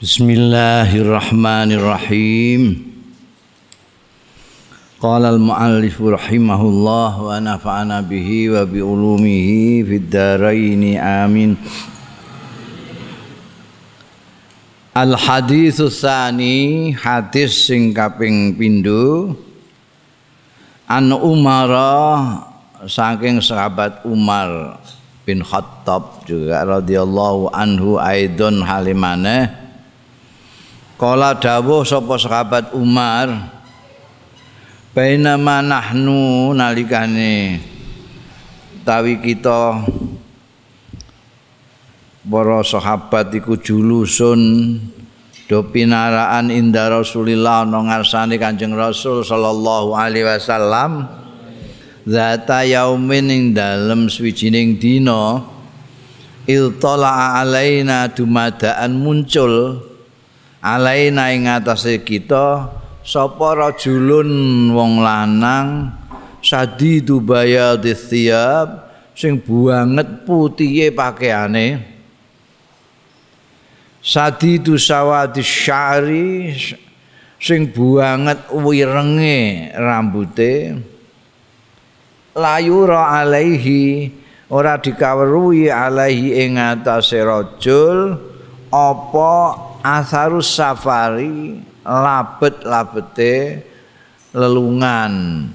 Bismillahirrahmanirrahim. Qala al-muallif rahimahullah wa nafa'ana bihi wa bi ulumihi fid dharain amin. Al hadis tsani hadis sing kaping pindho An Umar saking sahabat Umar bin Khattab juga radhiyallahu anhu aidon halimane Kala dawuh sapa sahabat Umar Bainama nahnu nalikane tawi kita para sahabat iku julusun do pinaraan inda Rasulillah ana ngarsane Kanjeng Rasul sallallahu alaihi wasallam zata yaumin ing dalem swijining dina iltala alaina dumadaan muncul alaina ing atase kita sapa rajulun wong lanang sadidu bayadhi thiyab sing banget putihe pakaiane. Sadidu sawadi syari sing banget wirenge rambute. Layura alaihi ora dikawruhi alaihi ing atase rajul apa asarus safari labet-labete lelungan.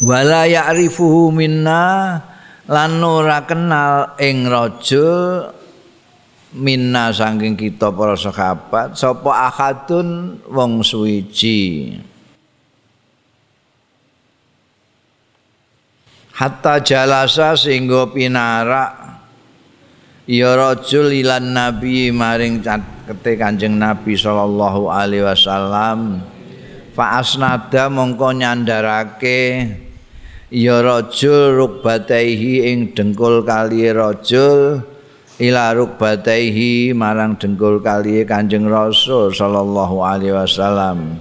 Wala ya'rifuhu minna lan ora kenal ing rajul minna saking kita para sahabat sapa akadun wong suwiji. Hatta jalasa sehingga pinarak ya rajul ilan nabi maring kete kanjeng nabi sallallahu alaihi wasallam. Fa asnada mongko nyandarake ya rajul rukbataihi ing dengkul kali rajul ila rukbataihi marang dengkul kali kanjeng rasul sallallahu alaihi wasallam.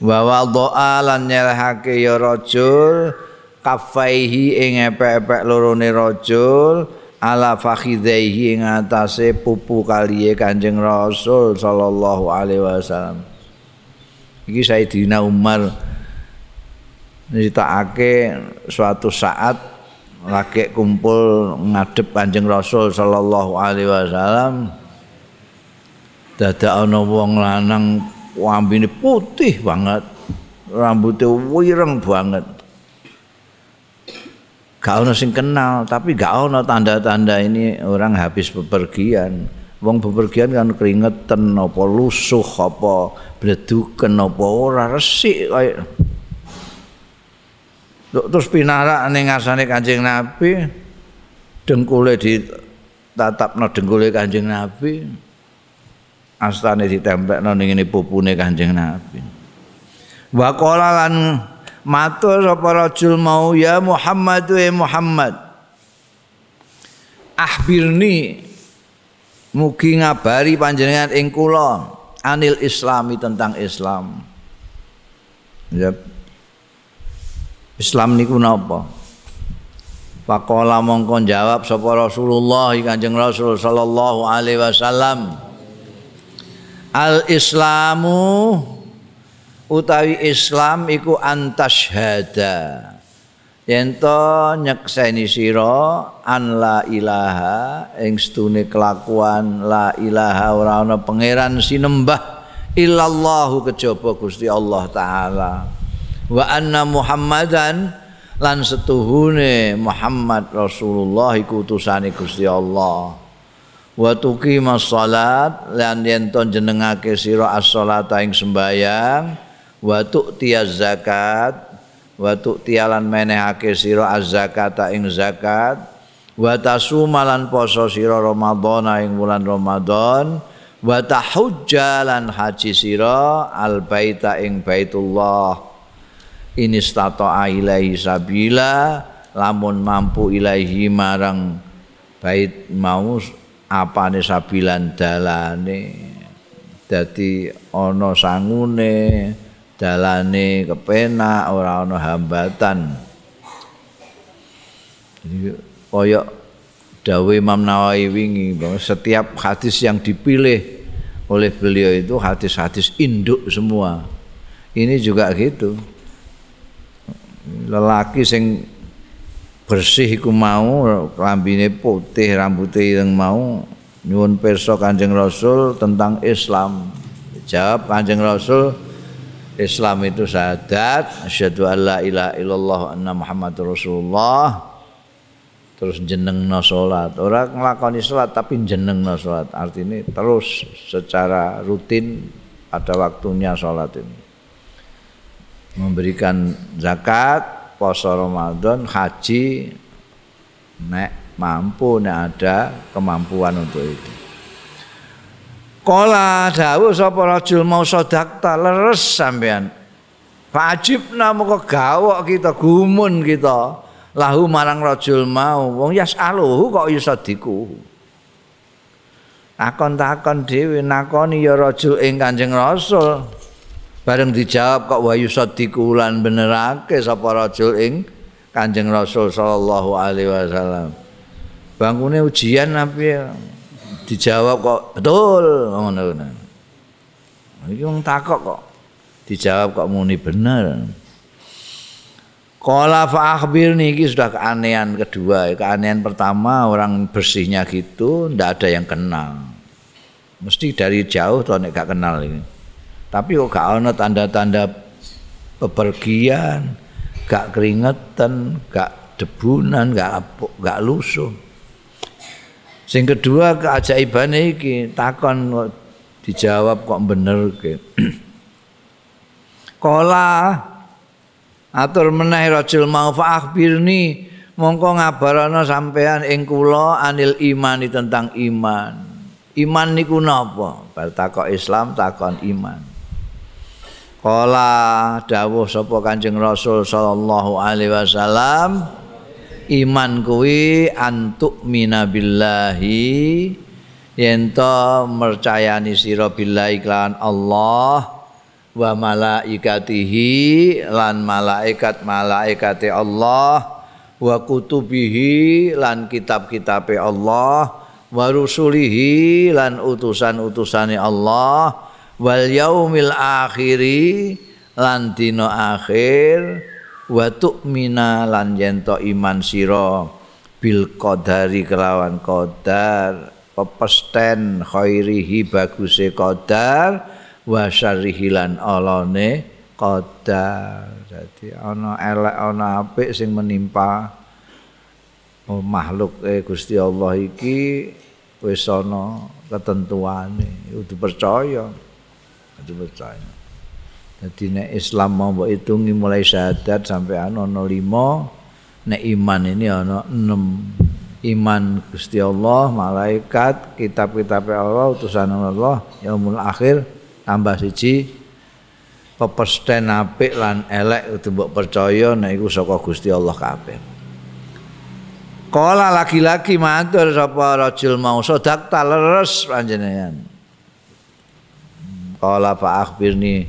Wa wadha'a lan nyelehake ya rajul kafaihi ing epek-epek lorone rajul ala fakhidaihi atase pupu kaliye Kanjeng Rasul sallallahu alaihi wasallam. Iki Sayyidina Umar nyritakake suatu saat lagi kumpul ngadep Kanjeng Rasul sallallahu alaihi wasallam dadak ana wong lanang wambine putih banget rambutnya wireng banget gak ono sing kenal tapi gak ono tanda-tanda ini orang habis bepergian. Wong bepergian kan keringetan apa lusuh apa bleduken apa ora resik kaya terus pinarak ning ngasane Kanjeng Nabi dengkule di tatapno dengkule Kanjeng Nabi astane ditempelno ning ngene pupune Kanjeng Nabi. Wa lan matur sapa rajul mau ya Muhammad wa Muhammad. Ahbirni mugi ngabari panjenengan ing kula anil islami tentang Islam. Ya. Islam niku napa? Pakola mongko jawab sapa Rasulullah Kanjeng Rasul sallallahu alaihi wasallam. Al Islamu utawi Islam iku antashhada. Yen to nyekseni sira an la ilaha ing stune kelakuan la ilaha ora ana pangeran sinembah illallahu kejaba Gusti Allah taala. Wa anna muhammadan lan setuhune Muhammad Rasulullah iku utusane Gusti Allah. Wa tuqimas salat lan yen to jenengake sira as-salata ing sembayang wa tu'tiyaz zakat wa tu'tiyalan menehake sira az-zakata ing zakat wa tasumalan poso sira Ramadan ing bulan Ramadan wa haji sira al baita ing baitullah. Ini stata'a ilaihi sabila lamun mampu ilaihi marang bait mau apane sabilan dalane. Dadi ana sangune dalane kepenak ora ana hambatan jadi koyok Dawe Imam Nawawi wingi bahwa setiap hadis yang dipilih oleh beliau itu hadis-hadis induk semua. Ini juga gitu. Lelaki sing bersih iku mau lambine putih rambutnya yang mau nyuwun pirsa Kanjeng Rasul tentang Islam. Jawab Kanjeng Rasul Islam itu syahadat asyhadu alla ilaha illallah anna muhammadur rasulullah. Terus jenengno salat ora nglakoni salat tapi jenengno salat artinya terus secara rutin pada waktunya salat ini. Memberikan zakat puasa Ramadan haji nek mampu nek ada kemampuan untuk itu Kala dawuh sapa rajul mau sedakta leres sampean. Fajib namo gawok kita gumun kita. lahu marang rajul mau wong yasaluhu kok iso diku takon-takon dhewe nakoni ya rajul ing Kanjeng Rasul bareng dijawab kok wa yusadiku lan benerake sapa rajul ing Kanjeng Rasul sallallahu alaihi wasallam bangune ujian apa dijawab kok betul ngono iki wong takok kok dijawab kok muni bener Kala fa akhbirni iki sudah keanehan kedua. Keanehan pertama orang bersihnya gitu ndak ada yang kenal. Mesti dari jauh tuh nek gak kenal ini. Tapi kok gak ana tanda-tanda bepergian, gak keringetan, gak debunan, gak gak lusuh. Sing kedua keajaibane iki takon kok dijawab kok bener ke. Kala atur meneh rajul mau fa akhbirni mongko ngabarana sampean ing kula anil imani tentang iman. Iman niku napa? Bar takok Islam takon iman. Kala dawuh sapa Kanjeng Rasul sallallahu alaihi wasallam iman kuwi antuk minabillahi yen to mercayani sira billahi lan Allah wa malaikatihi lan malaikat malaikate Allah wa kutubihi lan kitab-kitabe Allah wa rusulihi lan utusan-utusane Allah wal yaumil akhiri lan dina akhir wa tu'mina lan yento iman sira bil qadari kelawan qadar pepesten khairihi baguse qadar wa syarrihilan alane qadar. Dadi ana elek ana apik sing menimpa oh, makhluk eh Gusti Allah iki wis ana ketentuane. Kudu percaya. Kudu percaya dadi nek Islam mau mbok hitungi mulai syahadat sampai ana 5 nek iman ini ana 6 iman Gusti Allah malaikat kitab-kitab Allah utusan Allah yaumul akhir tambah siji pepesten apik lan elek kudu mbok percaya nek iku saka Gusti Allah kabeh. Kala laki-laki matur sapa rajul mau sodak leres panjenengan. Kala fa akhbirni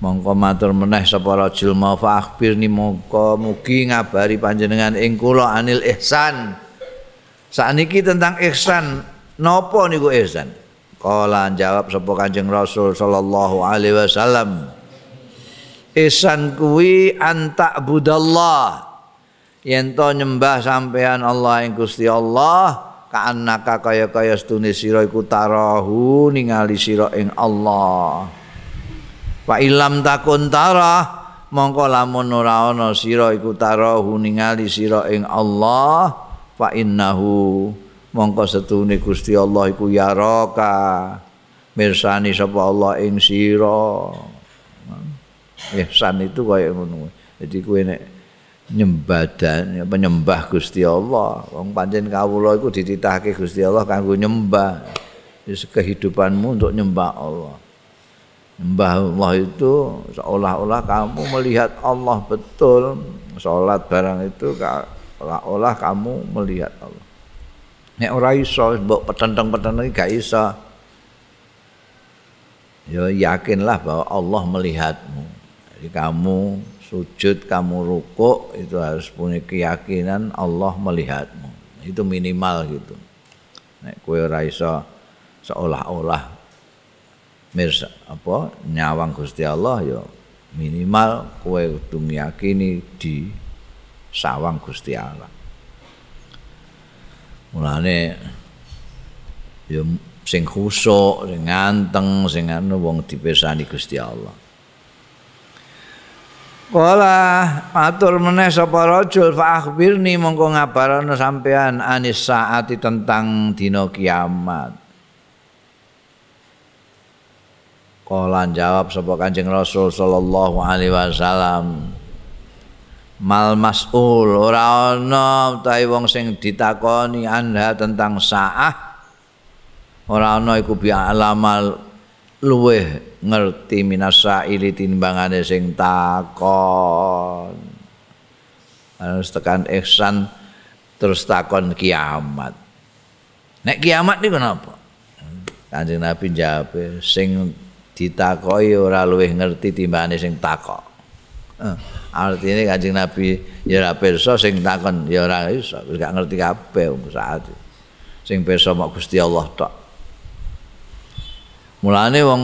mongko matur meneh sapa rajul mau fa akhbirni mongko mugi ngabari panjenengan ing kula anil ihsan. Sakniki tentang ihsan, napa niku ihsan? Kala jawab sapa Kanjeng Rasul sallallahu alaihi wasallam. Ihsan kuwi antak budallah. Yen to nyembah sampean Allah ing Gusti Allah, kaannaka kaya-kaya stune sira iku tarahu ningali sira ing Allah. Wa ilam takun tarah mongko lamun ora ana sira iku tarahu ningali sira ing Allah, fa innahu mongko setune Gusti Allah iku yaraka mirsani sapa Allah ing sira. Ihsan itu kaya ngono. Jadi kowe nek nyembah dan penyembah Gusti Allah. Wong pancen kawula iku dititahke Gusti Allah kanggo nyembah. Kehidupanmu untuk nyembah Allah nyembah Allah itu seolah-olah kamu melihat Allah betul salat barang itu seolah-olah kamu melihat Allah Nek ora iso mbok petenteng-petenteng gak iso. Ya yakinlah bahwa Allah melihatmu. Jadi kamu sujud, kamu rukuk itu harus punya keyakinan Allah melihatmu. itu minimal gitu nek kowe ora iso seolah-olah mirsa apa nyawang Gusti Allah ya minimal kowe kudu yakini di sawang Gusti Allah mulane ya sing khusuk sing nganteng sing anu wong dipirsani Gusti Allah Kala matur meneh sapa rajul fa akhbirni mongko ngabarana sampean anis saati tentang dina kiamat. Kala jawab sapa Kanjeng Rasul sallallahu alaihi wasallam. Mal mas'ul ora ana utahe wong sing ditakoni anda tentang saah ora ana iku bi alamal luweh ngerti minasaili timbangane sing takon. Harus tekan ihsan terus takon kiamat. Nek kiamat niku napa? Kanjeng Nabi jawab sing ditakoki ora luwih ngerti timbangane sing takok. Eh, artinya Kanjeng Nabi ya ora pirsa sing takon ya ora iso gak ngerti kabeh saat sing pirsa mok Gusti Allah tok. Mulane wong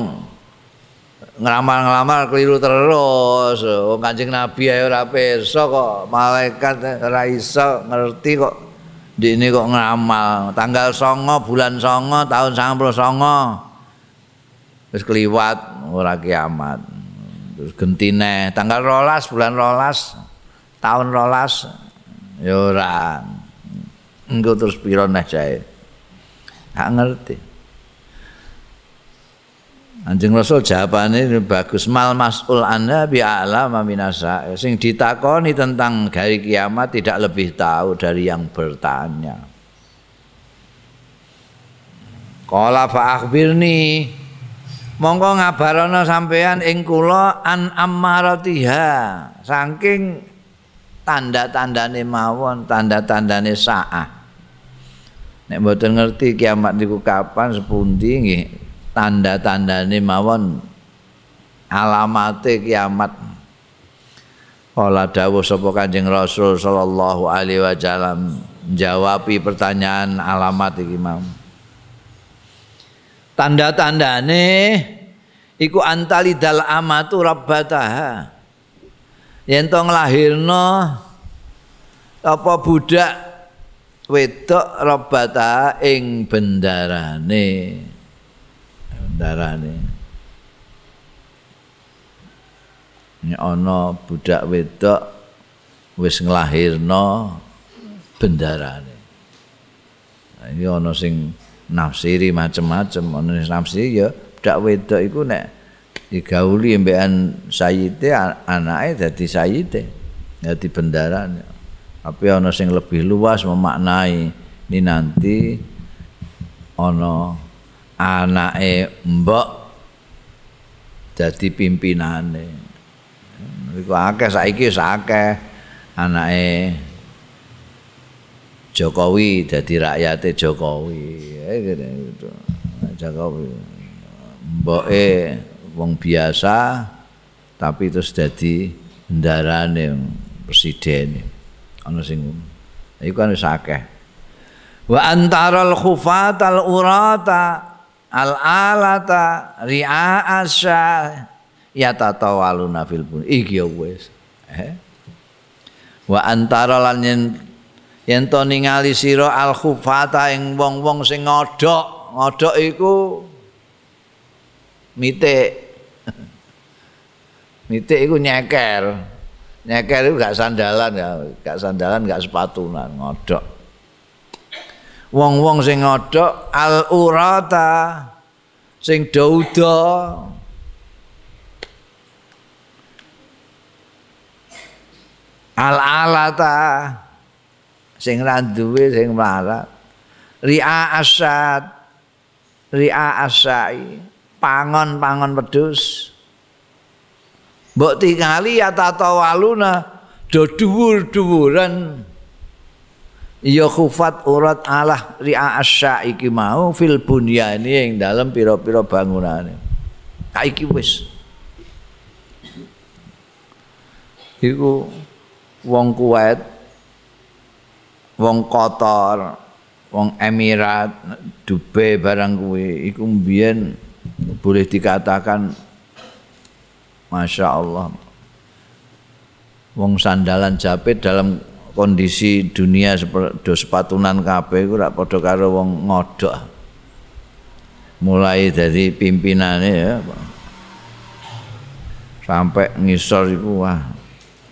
ngeramal-ngeramal keliru terus wong Kanjeng Nabi ae ora pirsa kok malaikat ora iso ngerti kok. Ini kok ngeramal tanggal songo bulan songo tahun sangat songo terus keliwat ora kiamat. Terus gentine tanggal rolas bulan rolas tahun rolas ya ora. Engko terus piro neh jae gak ngerti. Anjing Rasul jawabane bagus mal mas'ul anda bi a'lama minasa. Sing ditakoni tentang hari kiamat tidak lebih tahu dari yang bertanya. Qala fa akhbirni monggo ngabarana sampean ing kula an ammaratiha. Saking tanda-tandane mawon tanda-tandane saah. Nek mboten ngerti kiamat niku kapan sepundi nggih tanda-tandane mawon alamate kiamat. Kala dawuh sapa Kanjeng Rasul sallallahu alaihi wasallam jawabi pertanyaan alamat iki mau. Tanda-tandane iku antalidal amatu rabbataha. Yen to nglahirno apa budak wedok rabbata ing bendarane. darane ini ana budak wedok wis nglahirno bendarane ini ana sing nafsiri macem-macem. Ana nafsiri ya budak wedok iku nek digauli mbekan sayite anake dadi sayite dadi bendarane. Tapi ana sing lebih luas memaknai ini nanti ana anake mbok dadi pimpinane. Iku akeh saiki akeh anake Jokowi dadi rakyate Jokowi. Gitu. Jokowi. Mboke wong biasa tapi terus dadi bendarane presiden. Ana sing iku kan wis akeh. Wa antaral khufatal urata al alata ri'a asya ya tatawaluna fil bun. Iki ya wis. Eh? Wa antara lan yen to ningali sira al khufata ing wong-wong sing ngodhok ngodhok iku mitik. Mitik iku nyeker. Nyeker iku gak sandalan ya. Gak sandalan gak sepatunan ngodhok. Wong-wong sing ngodhok al urata sing dauda al alata sing ra duwe sing mlarat. Ria asad. Ria asai. Pangon-pangon wedhus. Mbok tingali ya tatawaluna do dhuwur-dhuwuran. Ya khufat urat alah ri'a asya iki mau fil bunyani yang dalam pira-pira bangunane. Iki wis. Iku wong kuwait wong kotor wong Emirat Dubai barang kuwi. Iku mbiyen boleh dikatakan Masya Allah wong sandalan japit dalam kondisi dunia seperti sepatunan kabeh iku rak padha karo wong ngodok mulai dari pimpinannya ya sampai ngisor iku wah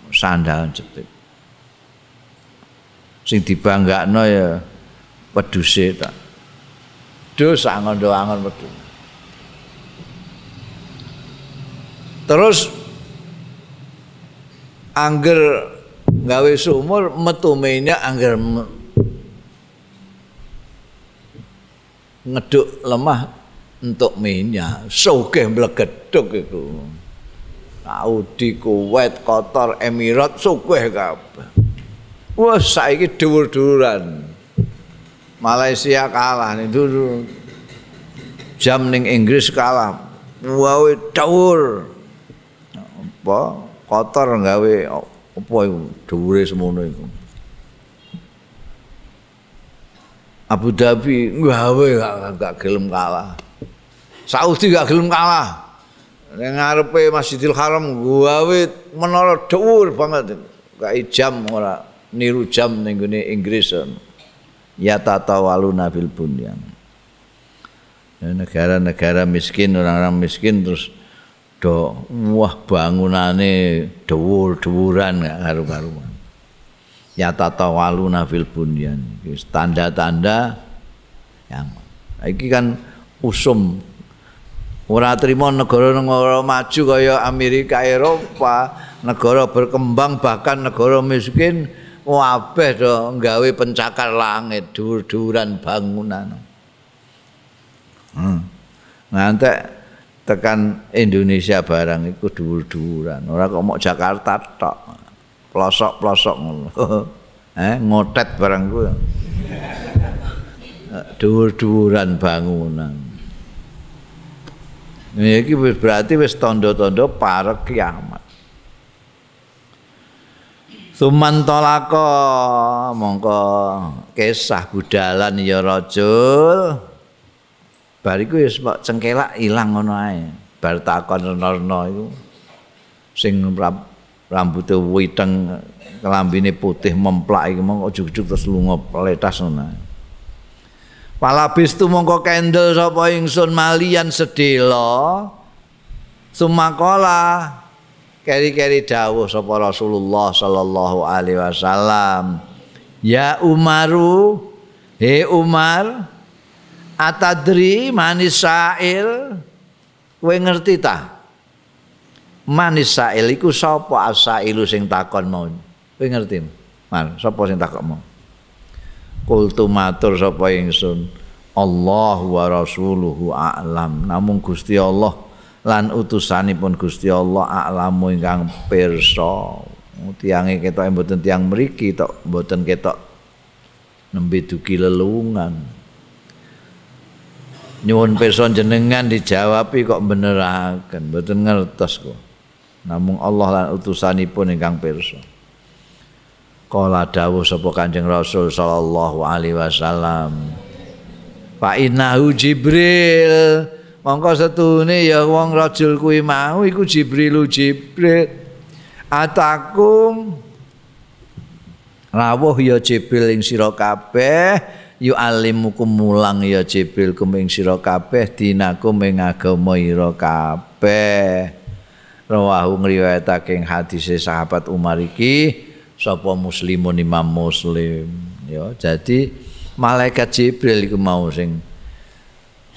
sandalan jepit sing dibanggakno ya peduse tak. Dus angon-angon pedus. Terus angger gawe sumur metu angger ngeduk lemah untuk minyak sugih mlegeduk iku Saudi Kuwait Qatar Emirat sugih kabeh wah saiki dhuwur-dhuwuran. Malaysia kalah nih dulu. Jam ning Inggris kalah. Wae dawur apa? Kotor gawe apa iku? Dhuwure semono iku. Abu Dhabi gawe gak, gak gelem kalah. Saudi gak gelem kalah. Ning ngarepe Masjidil Haram gawe menara dhuwur banget. Gak jam ora niru jam ning Inggris ya tatawaluna fil bunyan negara-negara miskin orang-orang miskin terus do wah bangunane dhuwur-dhuwuran gak karu-karuan ya tatawaluna fil bunyan tanda-tanda yang iki kan usum. Ora trimo negara-negara maju kaya Amerika Eropa negara berkembang bahkan negara miskin wabeh do nggawe pencakar langit dur-duran bangunan. Hmm. Ngantek tekan Indonesia barang iku dur-duran. Ora kok mau Jakarta tok. Pelosok-pelosok ngono. eh ngotet barang ku. Dur-duran bangunan. Ini berarti wis tondo-tondo para kiamat. Sumantolako mongko kisah budalan ya rajul. Bariku wis mbok cengkelak ilang ngono ae. Bar takon rena iku sing rambute witeng kelambine putih memplak iki mongko ujug-ujug terus lunga pletas ngono. Palabis tu mongko kendel sapa ingsun malian sedela. Sumakola keri-keri dawuh sapa Rasulullah sallallahu alaihi wasallam ya Umaru he Umar atadri manis sa'il? Kowe ngerti ta? Manis sa'il iku sapa asailu sing takon mau? Kowe ngerti Mar sapa sing takon mau? Kultu matur sapa ingsun? Allah wa rasuluhu a'lam. Namun Gusti Allah lan utusanipun Gusti Allah a'lamu ingkang pirsa. Tiange ketok mboten tiang mriki tok mboten ketok nembe dugi lelungan. Nyuwun pirsa jenengan dijawabi kok beneraken mboten ngertos kok. Namung Allah lan utusanipun ingkang pirsa. Kala dawuh sapa Kanjeng Rasul sallallahu alaihi wasallam Fa Jibril mongko setune ya wong rajul kuwi mau iku Jibril Jibril. Atakum rawuh ya Jibril ing sira kabeh yu alimukum mulang ya Jibril kum ing sira kabeh dinakum ing agama ira kabeh. Rawahu ngriwayatake ing hadise sahabat Umar iki sapa muslimun imam muslim. Ya jadi malaikat Jibril iku mau sing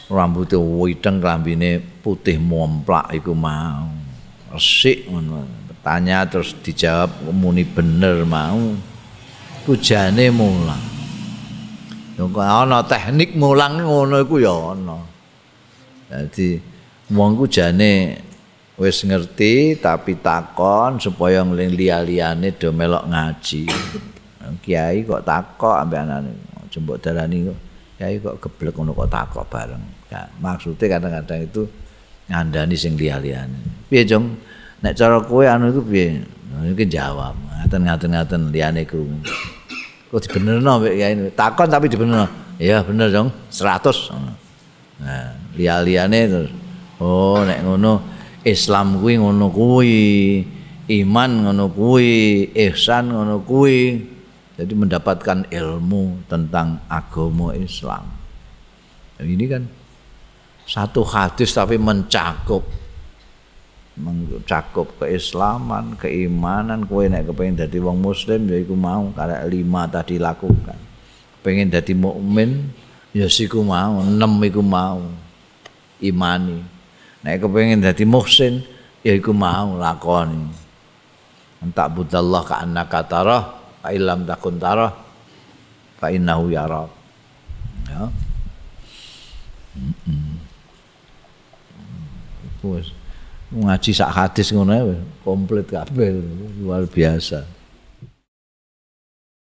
rambutnya witeng kelambine putih momplak iku mau. Resik ngono. Tanya terus dijawab muni bener mau. Kujane mulang. Yo ana teknik mulang ngono iku ya ana. Dadi wong ku jane wis ngerti tapi takon supaya ngling liya-liyane do melok ngaji. Kiai kok takok ambek anane. Jembok darani kok kiai kok geblek ngono kok takok bareng Ya, maksudnya kadang-kadang itu ngandani sing liya-liyane. Piye, Jong? Nek cara kowe anu iku piye? Nah, iki jawab. Ngaten-ngaten ngaten liyane krungu. kok dibenerno mbek kiai takon tapi dibenerno iya bener dong 100 nah liya-liyane terus oh nek ngono Islam kuwi ngono kuwi iman ngono kuwi ihsan ngono kuwi jadi mendapatkan ilmu tentang agama Islam ini kan satu hadis tapi mencakup mencakup keislaman, keimanan, kowe nek kepengin dadi wong muslim ya iku mau karek lima tadi lakukan. Pengen dadi mukmin ya siku mau, enam iku mau imani. Nek kepengin dadi muhsin ya iku mau lakoni. Entak budallah ka annaka tarah, fa illam takun tarah fa innahu yara. Ya. Mm ngaji sak hadis ngono komplit kabeh. Luar biasa